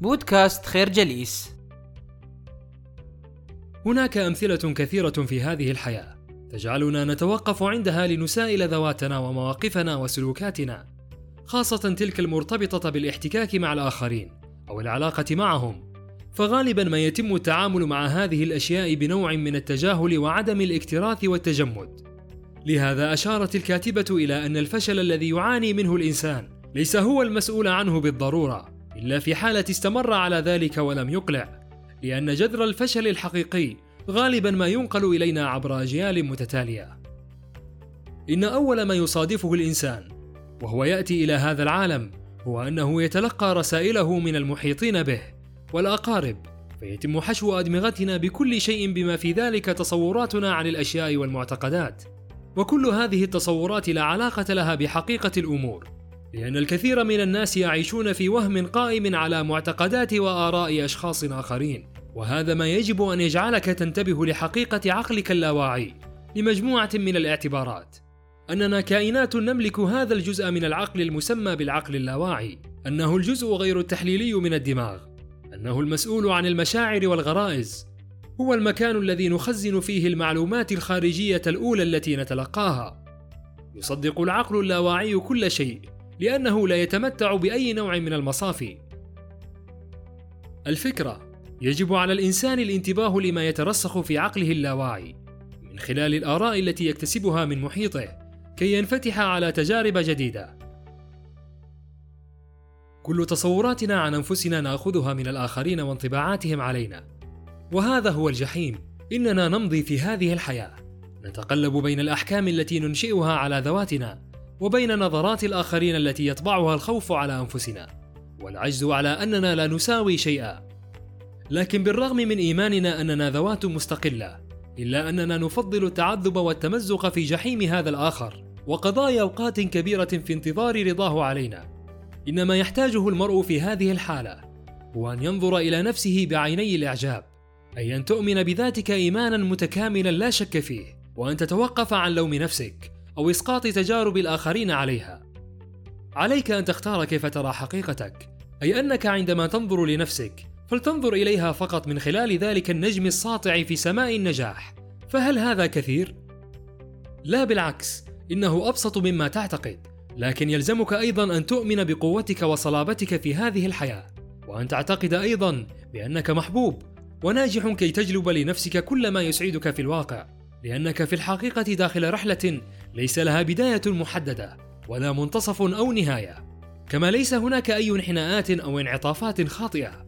بودكاست خير جليس. هناك أمثلة كثيرة في هذه الحياة. تجعلنا نتوقف عندها لنسائل ذواتنا ومواقفنا وسلوكاتنا خاصة تلك المرتبطة بالاحتكاك مع الآخرين أو العلاقة معهم. فغالبا ما يتم التعامل مع هذه الأشياء بنوع من التجاهل وعدم الاكتراث والتجمد. لهذا أشارت الكاتبة إلى أن الفشل الذي يعاني منه الإنسان ليس هو المسؤول عنه بالضرورة إلا في حالة استمر على ذلك ولم يقلع لأن جذر الفشل الحقيقي غالبا ما ينقل إلينا عبر أجيال متتالية. إن أول ما يصادفه الإنسان وهو يأتي إلى هذا العالم هو أنه يتلقى رسائله من المحيطين به والأقارب فيتم حشو أدمغتنا بكل شيء بما في ذلك تصوراتنا عن الأشياء والمعتقدات. وكل هذه التصورات لا علاقة لها بحقيقة الأمور. لأن الكثير من الناس يعيشون في وهم قائم على معتقدات وآراء أشخاص آخرين وهذا ما يجب أن يجعلك تنتبه لحقيقة عقلك اللاواعي لمجموعة من الاعتبارات. أننا كائنات نملك هذا الجزء من العقل المسمى بالعقل اللاواعي أنه الجزء غير التحليلي من الدماغ أنه المسؤول عن المشاعر والغرائز هو المكان الذي نخزن فيه المعلومات الخارجية الأولى التي نتلقاها. يصدق العقل اللاواعي كل شيء لأنه لا يتمتع بأي نوع من المصافي. الفكرة يجب على الإنسان الانتباه لما يترسخ في عقله اللاواعي من خلال الآراء التي يكتسبها من محيطه كي ينفتح على تجارب جديدة. كل تصوراتنا عن أنفسنا نأخذها من الآخرين وانطباعاتهم علينا. وهذا هو الجحيم، إننا نمضي في هذه الحياة، نتقلب بين الأحكام التي ننشئها على ذواتنا وبين نظرات الآخرين التي يطبعها الخوف على أنفسنا. والعجز على أننا لا نساوي شيئا. لكن بالرغم من إيماننا أننا ذوات مستقلة إلا أننا نفضل التعذب والتمزق في جحيم هذا الآخر وقضاء أوقات كبيرة في انتظار رضاه علينا. إن ما يحتاجه المرء في هذه الحالة هو أن ينظر إلى نفسه بعيني الإعجاب أي أن تؤمن بذاتك إيمانا متكاملا لا شك فيه وأن تتوقف عن لوم نفسك. أو إسقاط تجارب الآخرين عليها. عليك أن تختار كيف ترى حقيقتك، أي أنك عندما تنظر لنفسك فلتنظر إليها فقط من خلال ذلك النجم الساطع في سماء النجاح، فهل هذا كثير؟ لا بالعكس، إنه أبسط مما تعتقد، لكن يلزمك أيضا أن تؤمن بقوتك وصلابتك في هذه الحياة، وأن تعتقد أيضا بأنك محبوب وناجح كي تجلب لنفسك كل ما يسعدك في الواقع، لأنك في الحقيقة داخل رحلة ليس لها بداية محددة ولا منتصف أو نهاية كما ليس هناك أي انحناءات أو انعطافات خاطئة.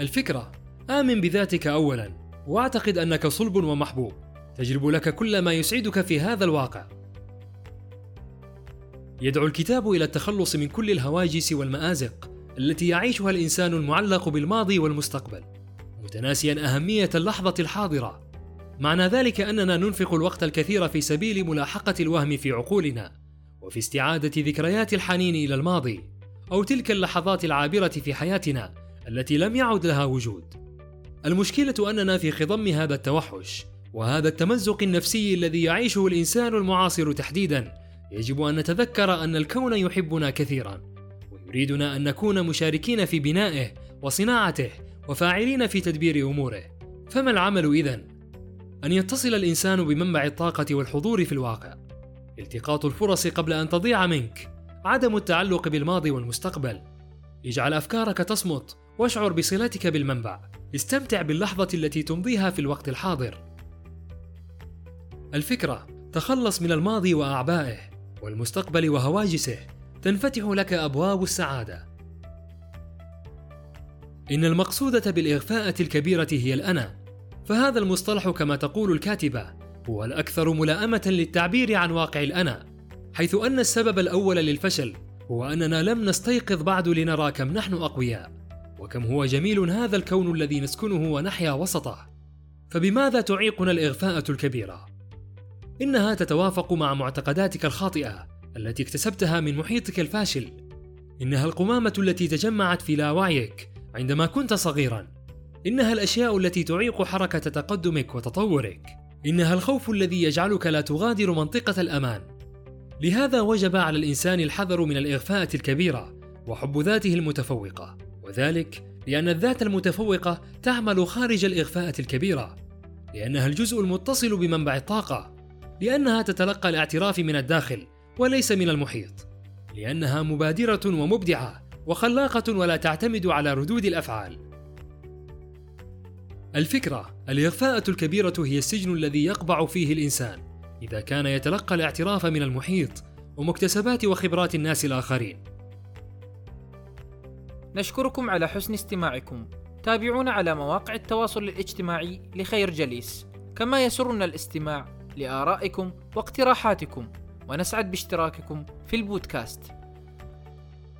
الفكرة آمن بذاتك أولا وأعتقد أنك صلب ومحبوب. تجلب لك كل ما يسعدك في هذا الواقع. يدعو الكتاب إلى التخلص من كل الهواجس والمآزق التي يعيشها الإنسان المعلق بالماضي والمستقبل. متناسيا أهمية اللحظة الحاضرة معنى ذلك أننا ننفق الوقت الكثير في سبيل ملاحقة الوهم في عقولنا وفي استعادة ذكريات الحنين إلى الماضي أو تلك اللحظات العابرة في حياتنا التي لم يعد لها وجود. المشكلة أننا في خضم هذا التوحش وهذا التمزق النفسي الذي يعيشه الإنسان المعاصر تحديدا يجب أن نتذكر أن الكون يحبنا كثيرا ويريدنا أن نكون مشاركين في بنائه وصناعته وفاعلين في تدبير أموره. فما العمل إذن؟ أن يتصل الإنسان بمنبع الطاقة والحضور في الواقع. التقاط الفرص قبل أن تضيع منك. عدم التعلق بالماضي والمستقبل. اجعل أفكارك تصمت واشعر بصلتك بالمنبع. استمتع باللحظة التي تمضيها في الوقت الحاضر. الفكرة تخلص من الماضي وأعبائه والمستقبل وهواجسه. تنفتح لك أبواب السعادة. إن المقصودة بالإغفاءة الكبيرة هي الأنا. فهذا المصطلح كما تقول الكاتبة هو الأكثر ملائمة للتعبير عن واقع الأنا حيث أن السبب الأول للفشل هو أننا لم نستيقظ بعد لنرى كم نحن أقوياء وكم هو جميل هذا الكون الذي نسكنه ونحيا وسطه. فبماذا تعيقنا الإغفاءة الكبيرة؟ إنها تتوافق مع معتقداتك الخاطئة التي اكتسبتها من محيطك الفاشل. إنها القمامة التي تجمعت في لاوعيك عندما كنت صغيرا إنها الأشياء التي تعيق حركة تقدمك وتطورك. إنها الخوف الذي يجعلك لا تغادر منطقة الأمان. لهذا وجب على الإنسان الحذر من الإغفاءة الكبيرة وحب ذاته المتفوقة. وذلك لأن الذات المتفوقة تعمل خارج الإغفاءة الكبيرة. لأنها الجزء المتصل بمنبع الطاقة. لأنها تتلقى الاعتراف من الداخل وليس من المحيط. لأنها مبادرة ومبدعة. وخلاقة ولا تعتمد على ردود الأفعال. الفكرة الإغفاءة الكبيرة هي السجن الذي يقبع فيه الإنسان إذا كان يتلقى الاعتراف من المحيط ومكتسبات وخبرات الناس الآخرين. نشكركم على حسن استماعكم. تابعونا على مواقع التواصل الاجتماعي لخير جليس. كما يسرنا الاستماع لآرائكم واقتراحاتكم ونسعد باشتراككم في البودكاست.